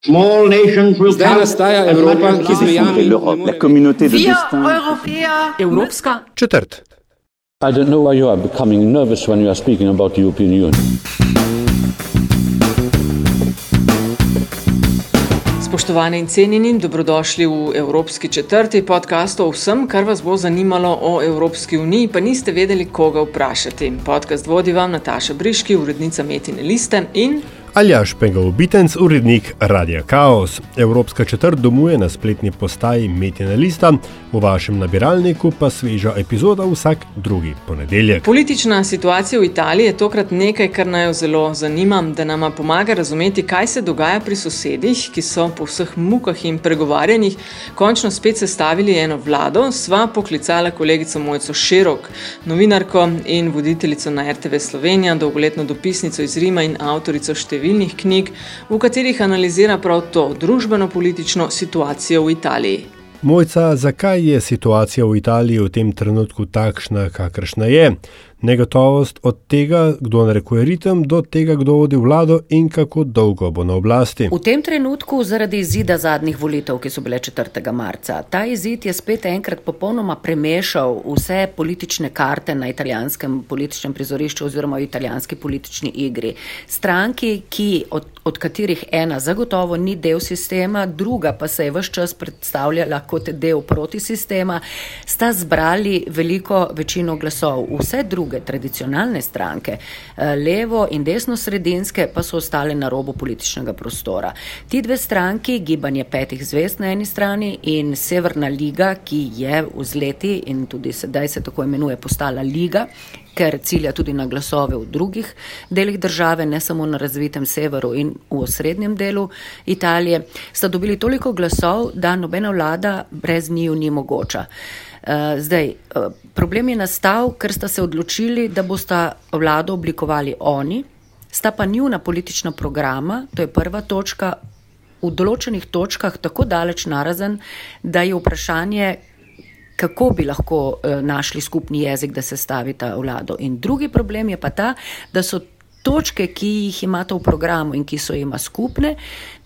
Zdaj nastaja Evropa, ki zmejami la communauté de destin. Evropska četrt. I don't know why you are becoming nervous when you are speaking about the European Union. Spoštovane in cenjeni, dobrodošli v Evropski četrti podcast o vsem, kar vas bo zanimalo o Evropski uniji, pa niste vedeli, koga vprašati. Podcast vodi vam Nataša Briški, urednica Metine Liste in Aljaš Pengal Bitenc, urednik Radia Chaos. Evropska četrt domuje na spletni postaji Metina Lista, v vašem nabiralniku pa sveža epizoda vsak drugi ponedeljek. Politična situacija v Italiji je tokrat nekaj, kar naj jo zelo zanima, da nama pomaga razumeti, kaj se dogaja pri sosedih, ki so po vseh mukah in pregovarjanjih končno spet sestavili eno vlado. Sva poklicala kolegico Mojco Širok, novinarko in voditeljico na RTV Slovenija, dolgoletno dopisnico iz Rima in avtorico številk številnih knjig, v katerih analizira prav to družbeno-politično situacijo v Italiji. Mojca, zakaj je situacija v Italiji v tem trenutku takšna, kakršna je? Negotovost od tega, kdo narekuje ritem, do tega, kdo vodi vlado in kako dolgo bo na oblasti. V tem trenutku, zaradi izida zadnjih volitev, ki so bile 4. marca, ta izid je spet enkrat popolnoma premešal vse politične karte na italijanskem političnem prizorišču oziroma v italijanski politični igri. Stranki, ki, od, od katerih ena zagotovo ni del sistema, druga pa se je vse čas predstavljala kot del protisistema, sta zbrali veliko večino glasov. Vse druge druge tradicionalne stranke, eh, levo in desno sredinske, pa so ostale na robu političnega prostora. Ti dve stranki, gibanje petih zvest na eni strani in Severna liga, ki je v zleti in tudi sedaj se tako imenuje postala liga, ker cilja tudi na glasove v drugih delih države, ne samo na razvitem severu in v osrednjem delu Italije, sta dobili toliko glasov, da nobena vlada brez njiju ni mogoča. Eh, zdaj, eh, problem je nastal, ker sta se odločili, da bosta vlado oblikovali oni, sta pa njuna politična programa, to je prva točka, v določenih točkah tako daleč narazen, da je vprašanje, kako bi lahko eh, našli skupni jezik, da se stavi ta vlado. In drugi problem je pa ta, da so točke, ki jih imate v programu in ki so jima skupne,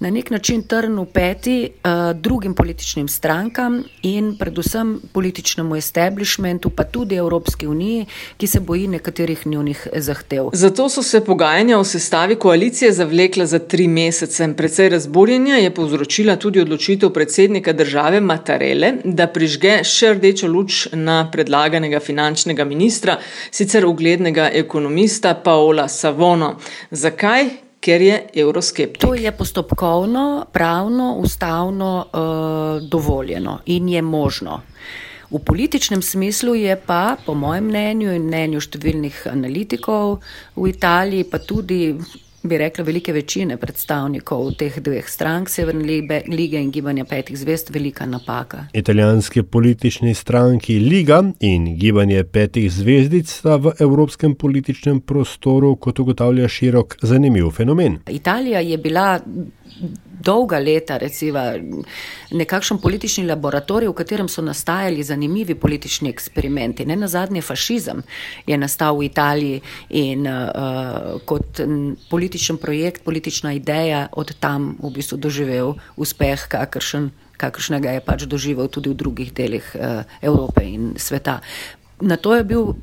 na nek način trn v peti uh, drugim političnim strankam in predvsem političnemu establishmentu, pa tudi Evropski uniji, ki se boji nekaterih njunih zahtev. Zato so se pogajanja o sestavi koalicije zavlekla za tri mesece. Predvsej razburjenja je povzročila tudi odločitev predsednika države Matarele, da prižge še rdečo luč na predlaganega finančnega ministra, sicer uglednega ekonomista Paola Savono. Zakaj? ker je euroskeptik. To je postopkovno, pravno, ustavno uh, dovoljeno in je možno. V političnem smislu je pa, po mojem mnenju in mnenju številnih analitikov v Italiji, pa tudi bi rekla, velike večine predstavnikov teh dveh strank, Severne lige in Gibanja petih zvest, velika napaka. Italijanski politični stranki Liga in Gibanje petih zvezdic sta v evropskem političnem prostoru, kot ugotavlja širok, zanimiv fenomen. Italija je bila dolga leta, recimo, nekakšen politični laboratorij, v katerem so nastajali zanimivi politični eksperimenti. Ne na zadnje, fašizem je nastal v Italiji in uh, kot političen projekt, politična ideja od tam v bistvu doživel uspeh, kakršen. Kakršnega je pač doživel tudi v drugih delih uh, Evrope in sveta. Na to je bil uh,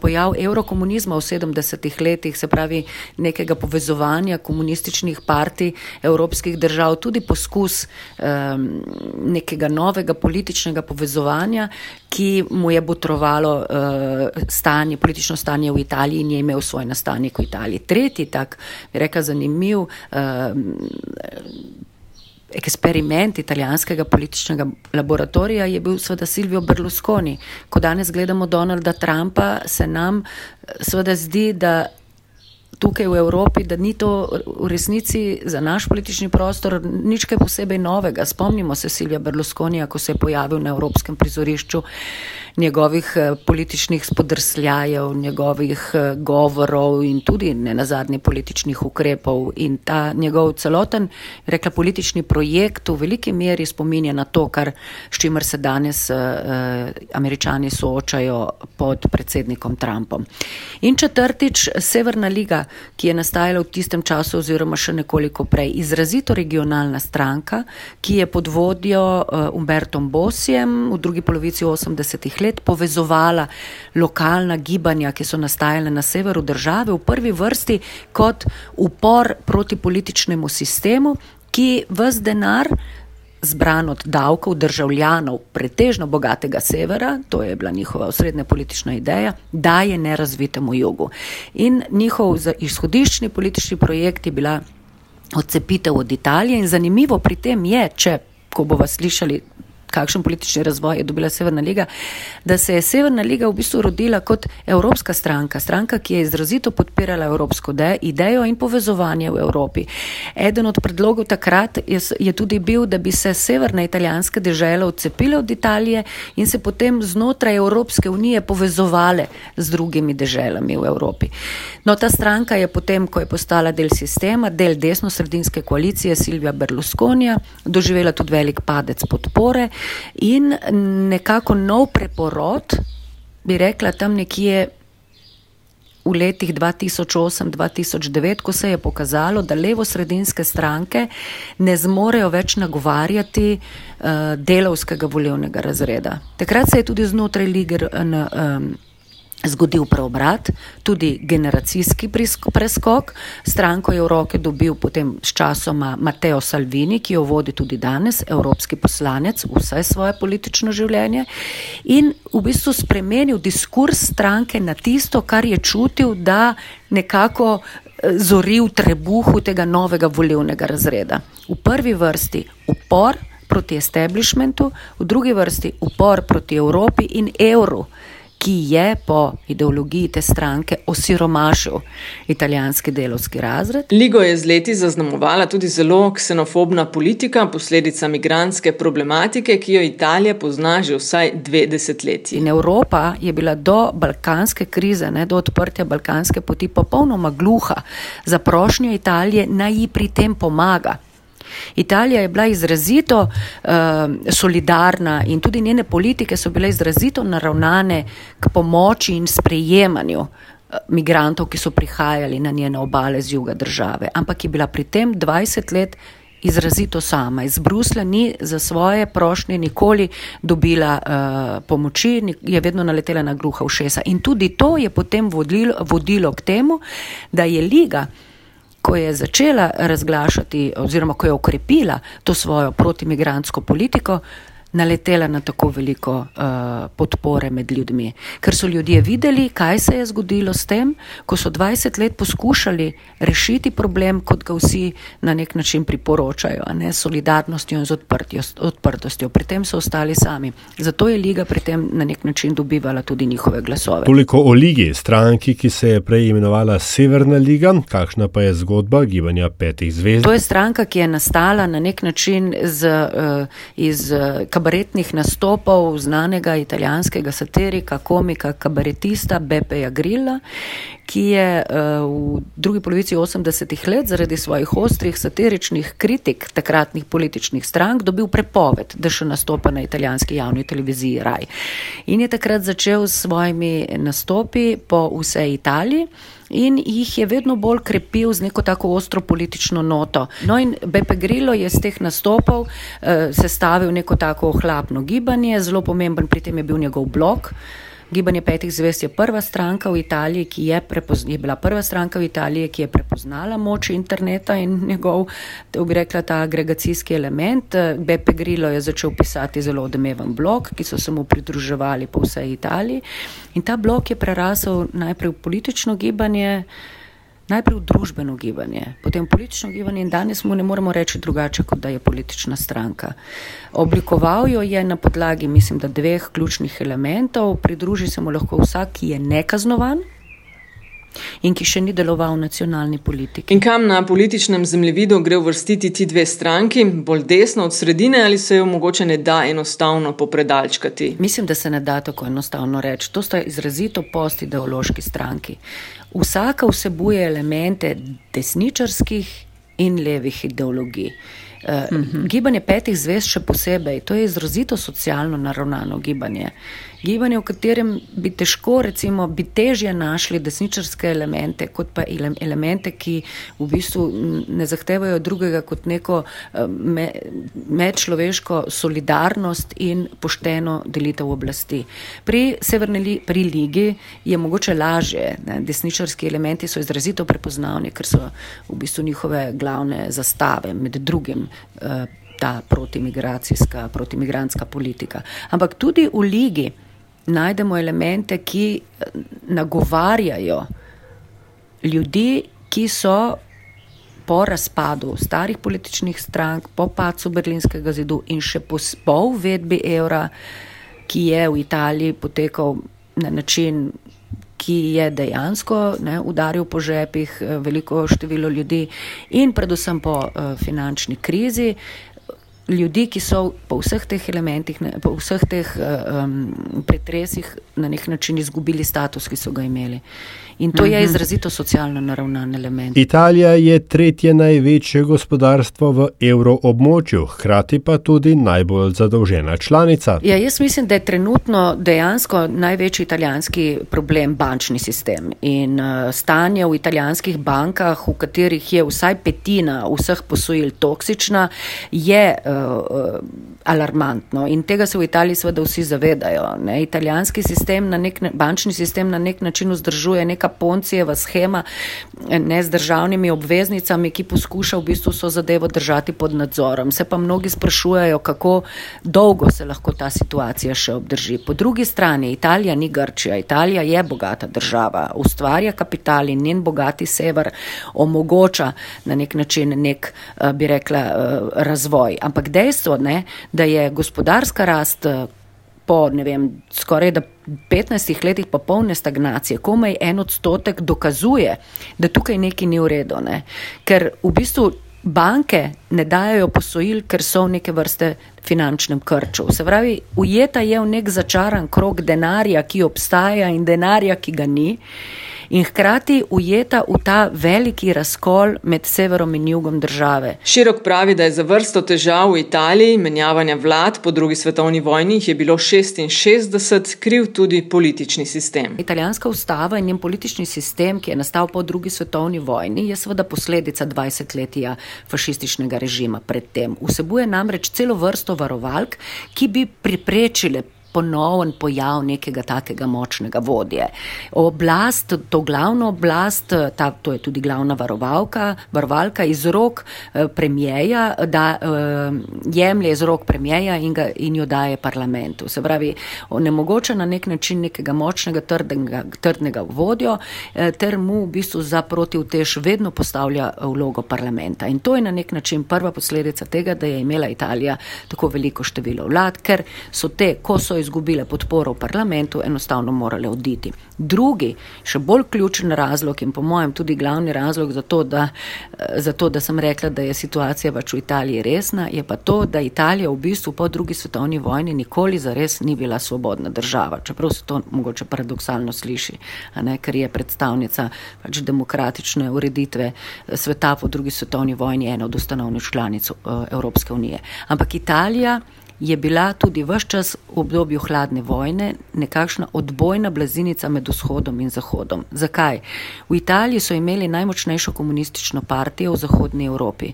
pojav eurokomunizma v 70-ih letih, se pravi nekega povezovanja komunističnih partij evropskih držav, tudi poskus um, nekega novega političnega povezovanja, ki mu je botrovalo uh, stanje, politično stanje v Italiji in je imel svoj nastanek v Italiji. Tretji tak, rekel, zanimiv. Uh, eksperiment italijanskega političnega laboratorija je bil seveda Silvio Berlusconi. Ko danes gledamo Donalda Trumpa, se nam seveda zdi, da tukaj v Evropi, da ni to v resnici za naš politični prostor nič kaj posebej novega. Spomnimo se Silvija Berlusconija, ko se je pojavil na evropskem prizorišču njegovih eh, političnih spodrsljajev, njegovih eh, govorov in tudi ne nazadnje političnih ukrepov. In ta njegov celoten, rekla, politični projekt v veliki meri spominja na to, kar, s čimer se danes uh, američani soočajo pod predsednikom Trumpom. In četrtič, Severna liga ki je nastajala v tistem času oziroma še nekoliko prej, izrazito regionalna stranka, ki je pod vodjo uh, Umbertom Bosjem v drugi polovici 80-ih let povezovala lokalna gibanja, ki so nastajale na severu države, v prvi vrsti kot upor proti političnemu sistemu, ki vse denar zbran od davkov državljanov pretežno bogatega severa, to je bila njihova osrednja politična ideja, daje nerazvitemu jugu. In njihov izhodiščni politični projekt je bila odcepitev od Italije in zanimivo pri tem je, če, ko bo vas slišali kakšen politični razvoj je dobila Severna liga, da se je Severna liga v bistvu rodila kot evropska stranka, stranka, ki je izrazito podpirala evropsko idejo in povezovanje v Evropi. Eden od predlogov takrat je, je tudi bil, da bi se severna italijanska država odcepila od Italije in se potem znotraj Evropske unije povezovale z drugimi državami v Evropi. No, ta stranka je potem, ko je postala del sistema, del desno-sredinske koalicije Silvija Berlusconija, doživela tudi velik padec podpore in nekako nov preporod, bi rekla tam nekje. V letih 2008-2009, ko se je pokazalo, da levo-sredinske stranke ne zmorejo več nagovarjati uh, delovskega volivnega razreda. Takrat se je tudi znotraj lige um, zgodil preobrat, tudi generacijski preskok. Stranko je v roke dobil potem s časoma Mateo Salvini, ki jo vodi tudi danes, evropski poslanec, vse svoje politično življenje in v bistvu spremenil diskurs stranke na tisto, kar je čutil, da nekako eh, zori v trebuhu tega novega volivnega razreda. V prvi vrsti upor proti establishmentu, v drugi vrsti upor proti Evropi in evru ki je po ideologiji te stranke osiromašil italijanski delovski razred. Ligo je z leti zaznamovala tudi zelo ksenofobna politika, posledica migranske problematike, ki jo Italija pozna že vsaj dve desetletji. In Evropa je bila do balkanske krize, ne, do odprtja balkanske poti, popolnoma gluha za prošnjo Italije, naj ji pri tem pomaga. Italija je bila izrazito uh, solidarna in tudi njene politike so bile izrazito naravnane k pomoči in sprejemanju uh, migrantov, ki so prihajali na njene obale z juga države. Ampak je bila pri tem 20 let izrazito sama. Iz Brusla ni za svoje prošnje nikoli dobila uh, pomoči, je vedno naletela na gluha ušesa. In tudi to je potem vodilo, vodilo k temu, da je Liga ko je začela razglašati oziroma ko je okrepila to svojo protimigrantsko politiko, naletela na tako veliko uh, podpore med ljudmi. Ker so ljudje videli, kaj se je zgodilo s tem, ko so 20 let poskušali rešiti problem, kot ga vsi na nek način priporočajo, ne s solidarnostjo in z odprtostjo. Pri tem so ostali sami. Zato je Liga pri tem na nek način dobivala tudi njihove glasove. Toliko o Ligi, stranki, ki se je prej imenovala Severna Liga, kakšna pa je zgodba gibanja petih zvezd? To je stranka, ki je nastala na nek način z, uh, iz uh, kabaretnih nastopov znanega italijanskega satirika, komika, kabaretista Bepeja Grilla, ki je uh, v drugi polovici 80-ih let zaradi svojih ostrih satiričnih kritik takratnih političnih strank dobil prepoved, da še nastopa na italijanski javni televiziji Raj. In je takrat začel s svojimi nastopi po vsej Italiji in jih je vedno bolj krepil z neko tako ostro politično noto. No in Beppe Grillo je z teh nastopov eh, sestavil neko tako ohlapno gibanje, zelo pomemben pri tem je bil njegov blog. Gibanje petih zvest je prva stranka v Italiji, ki je, je bila prva stranka v Italiji, ki je prepoznala moč interneta in njegov, bi rekla, ta agregacijski element. Beppe Grillo je začel pisati zelo odmeven blog, ki so se mu pridruževali po vsej Italiji. In ta blog je prerasel najprej v politično gibanje najprej v družbeno gibanje, potem v politično gibanje in danes mu ne moremo reči drugače, kot da je politična stranka. Oblikoval jo je na podlagi, mislim, da dveh ključnih elementov, pridruži se mu lahko vsak, ki je nekaznovan. In ki še ni deloval v nacionalni politiki. In kam na političnem zemljevidu gre uvrstiti ti dve stranki, bolj desno od sredine, ali se jo mogoče ne da enostavno popredalčkati? Mislim, da se ne da tako enostavno reči. To sta izrazito postideološki stranki vsaka vsebuje elemente desničarskih in levih ideologij. Uh, uh -huh. Gibanje petih zvez, še posebej, to je izrazito socialno naravnano gibanje. Gibanje, v katerem bi težko, recimo, bi težje našli desničarske elemente, kot pa elemente, ki v bistvu ne zahtevajo drugega kot neko eh, me, medčloveško solidarnost in pošteno delitev oblasti. Pri Severni pri Ligi je mogoče lažje, ne, desničarski elementi so izrazito prepoznavni, ker so v bistvu njihove glavne zastave, med drugim. Uh, ta protimigracijska, protimigranska politika. Ampak tudi v ligi najdemo elemente, ki eh, nagovarjajo ljudi, ki so po razpadu starih političnih strank, po pacu Berlinskega zidu in še po, po uvedbi evra, ki je v Italiji potekal na način, ki je dejansko ne, udaril po žepih eh, veliko število ljudi in predvsem po uh, finančni krizi, ljudi, ki so po vseh teh elementih, po vseh teh um, pretresih na nek način izgubili status, ki so ga imeli. In to je mhm. izrazito socialno naravnan element. Italija je tretje največje gospodarstvo v evroobmočju, hkrati pa tudi najbolj zadolžena članica. Ja, jaz mislim, da je trenutno dejansko največji italijanski problem bančni sistem in uh, stanje v italijanskih bankah, v katerih je vsaj petina vseh posojil toksična, je uh, alarmantno in tega se v Italiji seveda vsi zavedajo. Ne? Italijanski sistem, nek, bančni sistem na nek način vzdržuje neka neka poncijeva schema ne z državnimi obveznicami, ki poskuša v bistvu so zadevo držati pod nadzorom. Se pa mnogi sprašujejo, kako dolgo se lahko ta situacija še obdrži. Po drugi strani, Italija ni Grčija, Italija je bogata država, ustvarja kapital in njen bogati sever omogoča na nek način nek, eh, bi rekla, eh, razvoj. Ampak dejstvo, ne, da je gospodarska rast eh, po vem, skoraj da 15 letih popolne stagnacije, komaj en odstotek dokazuje, da tukaj nekaj ni v redu. Ne? Ker v bistvu banke ne dajo posojil, ker so v neke vrste finančnem krču. Se pravi, ujeta je v nek začaran krok denarja, ki obstaja in denarja, ki ga ni in hkrati ujeta v ta veliki razkol med severom in jugom države. Širok pravi, da je za vrsto težav v Italiji, menjavanja vlad po drugi svetovni vojni, je bilo 66 kriv tudi politični sistem. Italijanska ustava in njen politični sistem, ki je nastal po drugi svetovni vojni, je seveda posledica 20-letja fašističnega režima predtem. Vsebuje namreč celo vrsto varovalk, ki bi priprečile ponoven pojav nekega takega močnega vodje. Oblast, to glavno oblast, ta, to je tudi glavna varovalka, varovalka iz rok eh, premijeja, da eh, jemlje iz rok premijeja in, ga, in jo daje parlamentu. Se pravi, onemogoča na nek način nekega močnega, trdnega, trdnega vodjo, eh, ter mu v bistvu za protivtež vedno postavlja vlogo parlamenta. In to je na nek način prva posledica tega, da je imela Italija tako veliko število vlad, ker so te, ko so izgubili, izgubile podporo v parlamentu, enostavno morale oditi. Drugi, še bolj ključen razlog in po mojem tudi glavni razlog za to, da, eh, za to, da sem rekla, da je situacija pač v Italiji resna, je pa to, da Italija v bistvu po drugi svetovni vojni nikoli zares ni bila svobodna država. Čeprav se to mogoče paradoksalno sliši, ne, ker je predstavnica pač demokratične ureditve eh, sveta po drugi svetovni vojni ena od ustanovnih članic uh, Evropske unije. Ampak Italija je bila tudi v vse čas v obdobju hladne vojne nekakšna odbojna blazinica med vzhodom in zahodom. Zakaj? V Italiji so imeli najmočnejšo komunistično partijo v Zahodnji Evropi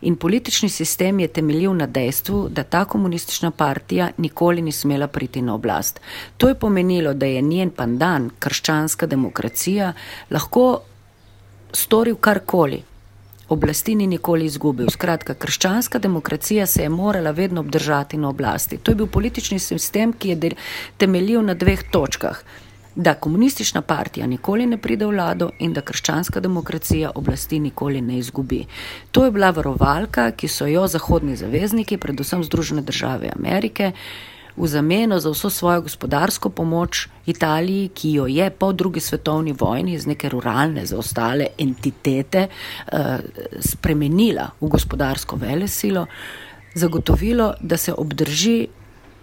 in politični sistem je temeljil na dejstvu, da ta komunistična partija nikoli ni smela priti na oblast. To je pomenilo, da je njen pandan, krščanska demokracija, lahko storil karkoli oblasti ni nikoli izgubil. Skratka, krščanska demokracija se je morala vedno obdržati na oblasti. To je bil politični sistem, ki je temeljil na dveh točkah. Da komunistična partija nikoli ne pride v vlado in da krščanska demokracija oblasti nikoli ne izgubi. To je bila varovalka, ki so jo zahodni zavezniki, predvsem Združene države Amerike, v zameno za vso svojo gospodarsko pomoč Italiji, ki jo je po drugi svetovni vojni iz neke ruralne zaostale entitete eh, spremenila v gospodarsko vele silo, zagotovilo, da se obdrži,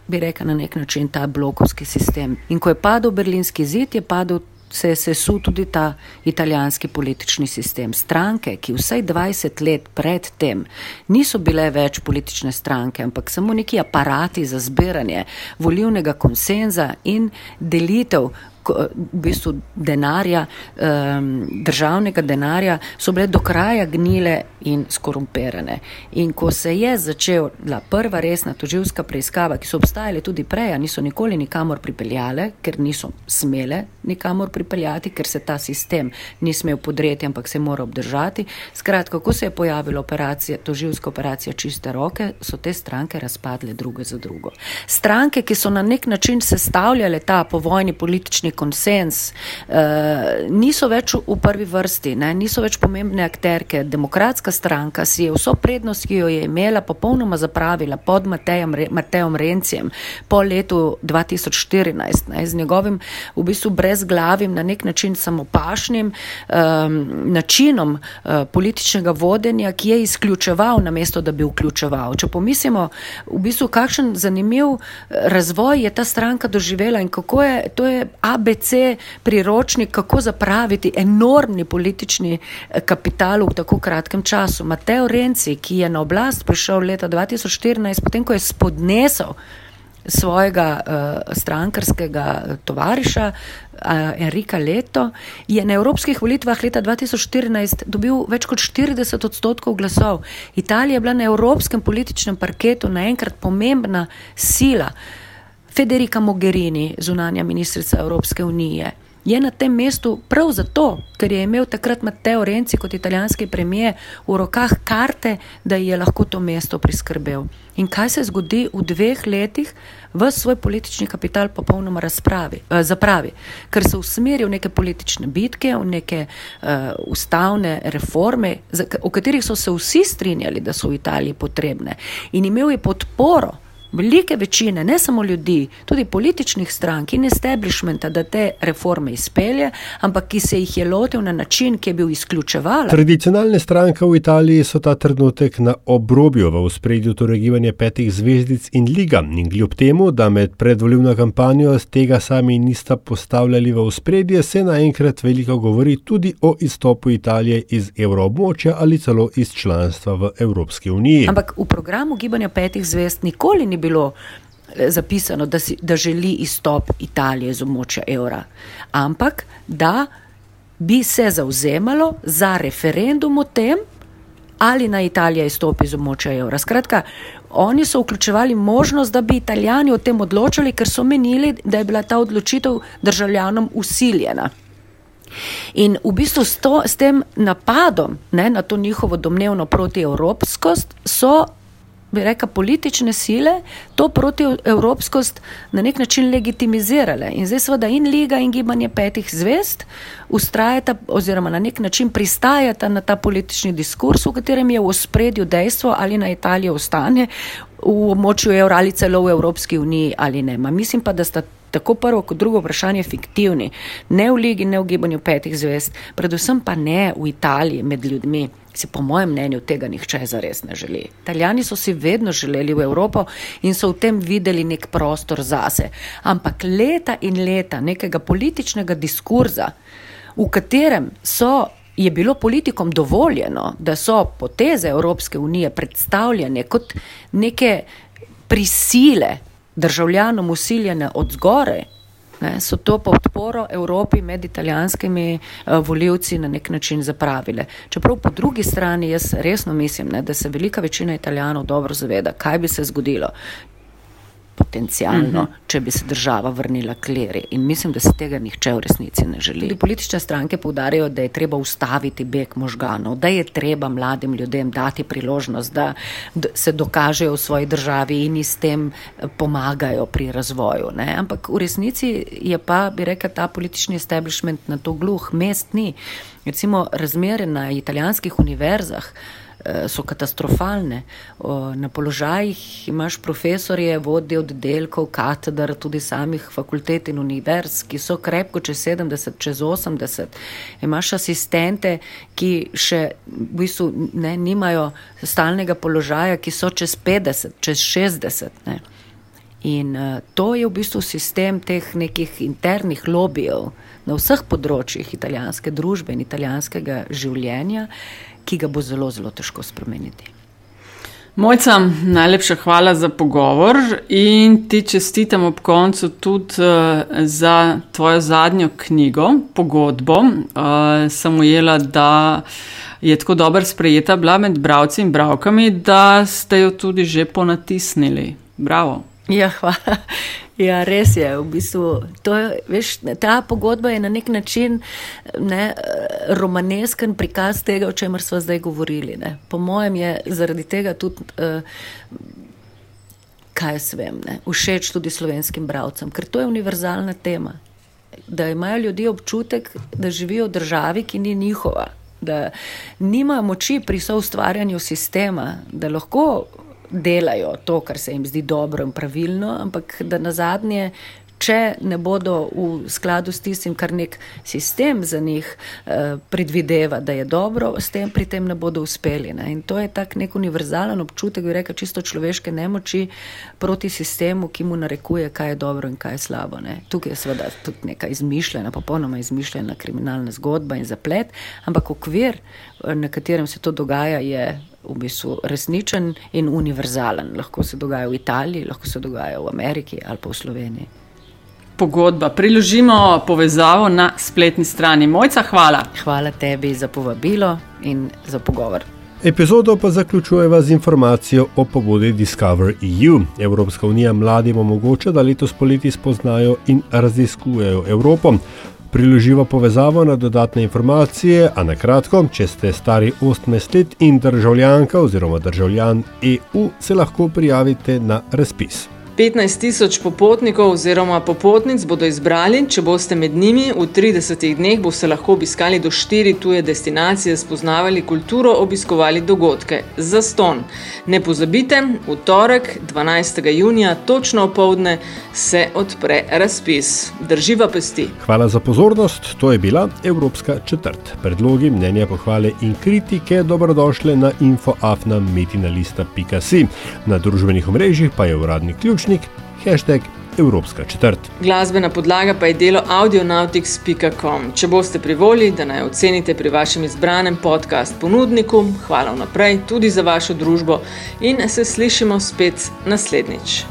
bi rekel na nek način, ta blokovski sistem. In ko je padel berlinski zid, je padel se je sesul tudi ta italijanski politični sistem. Stranke, ki vsaj 20 let pred tem niso bile več politične stranke, ampak samo neki aparati za zbiranje volivnega konsenza in delitev v bistvu denarja, državnega denarja, so bile do kraja gnile in skorumpirane. In ko se je začela prva resna toživska preiskava, ki so obstajale tudi prej, niso nikoli nikamor pripeljale, ker niso smele nikamor pripeljati, ker se ta sistem ni smel podreti, ampak se mora obdržati. Skratka, ko se je pojavila operacija, toživska operacija čiste roke, so te stranke razpadle druge za drugo. Stranke, ki so na nek način sestavljale ta povojni politični konsens, uh, niso več v prvi vrsti, ne? niso več pomembne akterke. Demokratska stranka si je vso prednost, ki jo je imela, popolnoma zapravila pod Matejem, Matejem Rencijem po letu 2014, ne? z njegovim v bistvu brezglavim, na nek način samopašnim um, načinom uh, političnega vodenja, ki je izključeval, namesto da bi vključeval. Če pomislimo, v bistvu, kakšen zanimiv razvoj je ta stranka doživela in kako je, to je AB ABC priročnik, kako zapraviti enormni politični eh, kapital v tako kratkem času. Mateo Renci, ki je na oblast prišel leta 2014, potem ko je spodnesel svojega uh, strankarskega tovariša uh, Enrika Leto, je na evropskih volitvah leta 2014 dobil več kot 40 odstotkov glasov. Italija je bila na evropskem političnem parketu naenkrat pomembna sila. Federica Mogherini, zunanja ministrica Evropske unije, je na tem mestu prav zato, ker je imel takrat Matteo Renci kot italijanski premijer v rokah karte, da je lahko to mesto priskrbel. In kaj se zgodi v dveh letih, v svoj politični kapital popolnoma razpravi, eh, zapravi, ker se usmeri v neke politične bitke, v neke uh, ustavne reforme, o katerih so se vsi strinjali, da so v Italiji potrebne. In imel je podporo velike večine, ne samo ljudi, tudi političnih strank in establishmenta, da te reforme izpelje, ampak ki se jih je lotil na način, ki je bil izključeval. Tradicionalne stranke v Italiji so ta trenutek na obrobju v spredju torej gibanja petih zvezdic in liga. In kljub temu, da med predvoljivno kampanjo tega sami nista postavljali v spredje, se naenkrat veliko govori tudi o izstopu Italije iz evroobmočja ali celo iz članstva v Evropski uniji. Ampak v programu gibanja petih zvezd nikoli ni bilo eh, zapisano, da, si, da želi izstop Italije iz območja evra, ampak da bi se zauzemalo za referendum o tem, ali naj Italija izstopi iz območja evra. Skratka, oni so vključevali možnost, da bi Italijani o tem odločili, ker so menili, da je bila ta odločitev državljanom usiljena. In v bistvu s, to, s tem napadom ne, na to njihovo domnevno protievropskost so bi rekla, politične sile to protievropskost na nek način legitimizirale. In zdaj seveda in Liga in Gibanje petih zvest ustrajata oziroma na nek način pristajata na ta politični diskurs, v katerem je v ospredju dejstvo, ali na Italijo ostane v območju evra ali celo v Evropski uniji ali ne. Ma mislim pa, da sta tako prvo kot drugo vprašanje fiktivni. Ne v Ligi, ne v Gibanju petih zvest, predvsem pa ne v Italiji med ljudmi si po mojem mnenju tega nihče zares ne želi. Italijani so si vedno želeli v Evropo in so v tem videli nek prostor zase. Ampak leta in leta nekega političnega diskurza, v katerem so. Je bilo politikom dovoljeno, da so poteze Evropske unije predstavljene kot neke prisile državljanom usiljene od zgore, ne, so to podporo Evropi med italijanskimi uh, voljivci na nek način zapravile. Čeprav po drugi strani jaz resno mislim, ne, da se velika večina italijanov dobro zaveda, kaj bi se zgodilo, potencialno, uh mhm. -huh. če bi se država vrnila kleri. In mislim, da se tega nihče v resnici ne želi. Tudi politične stranke povdarjajo, da je treba ustaviti beg možganov, da je treba mladim ljudem dati priložnost, da se dokažejo v svoji državi in s tem eh, pomagajo pri razvoju. Ne? Ampak v resnici je pa, bi rekel, ta politični establishment na to gluh, mest ni. Recimo razmere na italijanskih univerzah. Eh, so katastrofalne. Na položajih imaš profesorje, vodje oddelkov, katedr, tudi samih fakultet in univerz, ki so krepko čez 70, čez 80. Imaš asistente, ki še v bistvu ne, nimajo stalnega položaja, ki so čez 50, čez 60. Ne. In uh, to je v bistvu sistem teh nekih internih lobijev na vseh področjih italijanske družbe in italijanskega življenja, ki ga bo zelo, zelo težko spremeniti. Mojca, najlepša hvala za pogovor in ti čestitam ob koncu tudi uh, za tvojo zadnjo knjigo, pogodbo. Uh, sem ujela, da je tako dobro sprejeta bila med bravci in bravkami, da ste jo tudi že ponatisnili. Bravo. Ja, hvala. Ja, res je. V bistvu, je, veš, ta pogodba je na nek način ne, romanesken prikaz tega, o čemer smo zdaj govorili. Ne. Po mojem je zaradi tega tudi, uh, kaj jaz vem, ne, všeč tudi slovenskim bravcem, ker to je univerzalna tema. Da imajo ljudje občutek, da živijo v državi, ki ni njihova, da nimajo moči pri soustvarjanju sistema, da lahko delajo to, kar se jim zdi dobro in pravilno, ampak da na zadnje, če ne bodo v skladu s tistim, kar nek sistem za njih eh, predvideva, da je dobro, s tem pri tem ne bodo uspeli. Ne? In to je tak nek univerzalen občutek, bi rekel, čisto človeške nemoči proti sistemu, ki mu narekuje, kaj je dobro in kaj je slabo. Ne? Tukaj je seveda tudi neka izmišljena, popolnoma izmišljena kriminalna zgodba in zaplet, ampak okvir, na katerem se to dogaja, je v bistvu resničen in univerzalen. Lahko se dogaja v Italiji, lahko se dogaja v Ameriki ali pa v Sloveniji. Pogodba. Priložimo povezavo na spletni strani. Mojca, hvala. Hvala tebi za povabilo in za pogovor. Epizodo pa zaključujeva z informacijo o pobudi Discover EU. Evropska unija mladim omogoča, da letos poleti spoznajo in raziskujejo Evropo. Priloživa povezavo na dodatne informacije, a na kratko, če ste stari 18 let in državljanka oziroma državljan EU, se lahko prijavite na razpis. 15 tisoč popotnikov oziroma popotnic bodo izbrali, če boste med njimi v 30 dneh, boste lahko obiskali do 4 tuje destinacije, spoznavali kulturo, obiskovali dogodke. Za ston. Ne pozabite, v torek, 12. junija, točno opoldne, se odpre razpis. Drživa pesti. Hvala za pozornost, to je bila Evropska četrt. Predlogi, mnenja, pohvale in kritike dobrodošle na infoafna.metinalista.si. Na družbenih omrežjih pa je uradni ključ Kavčnik, hashtag Evropska četrt. Glasbena podlaga pa je delo audionautics.com. Če boste privoli, da naj ocenite pri vašem izbranem podcast ponudniku, hvala vnaprej tudi za vašo družbo in se slišimo spet naslednjič.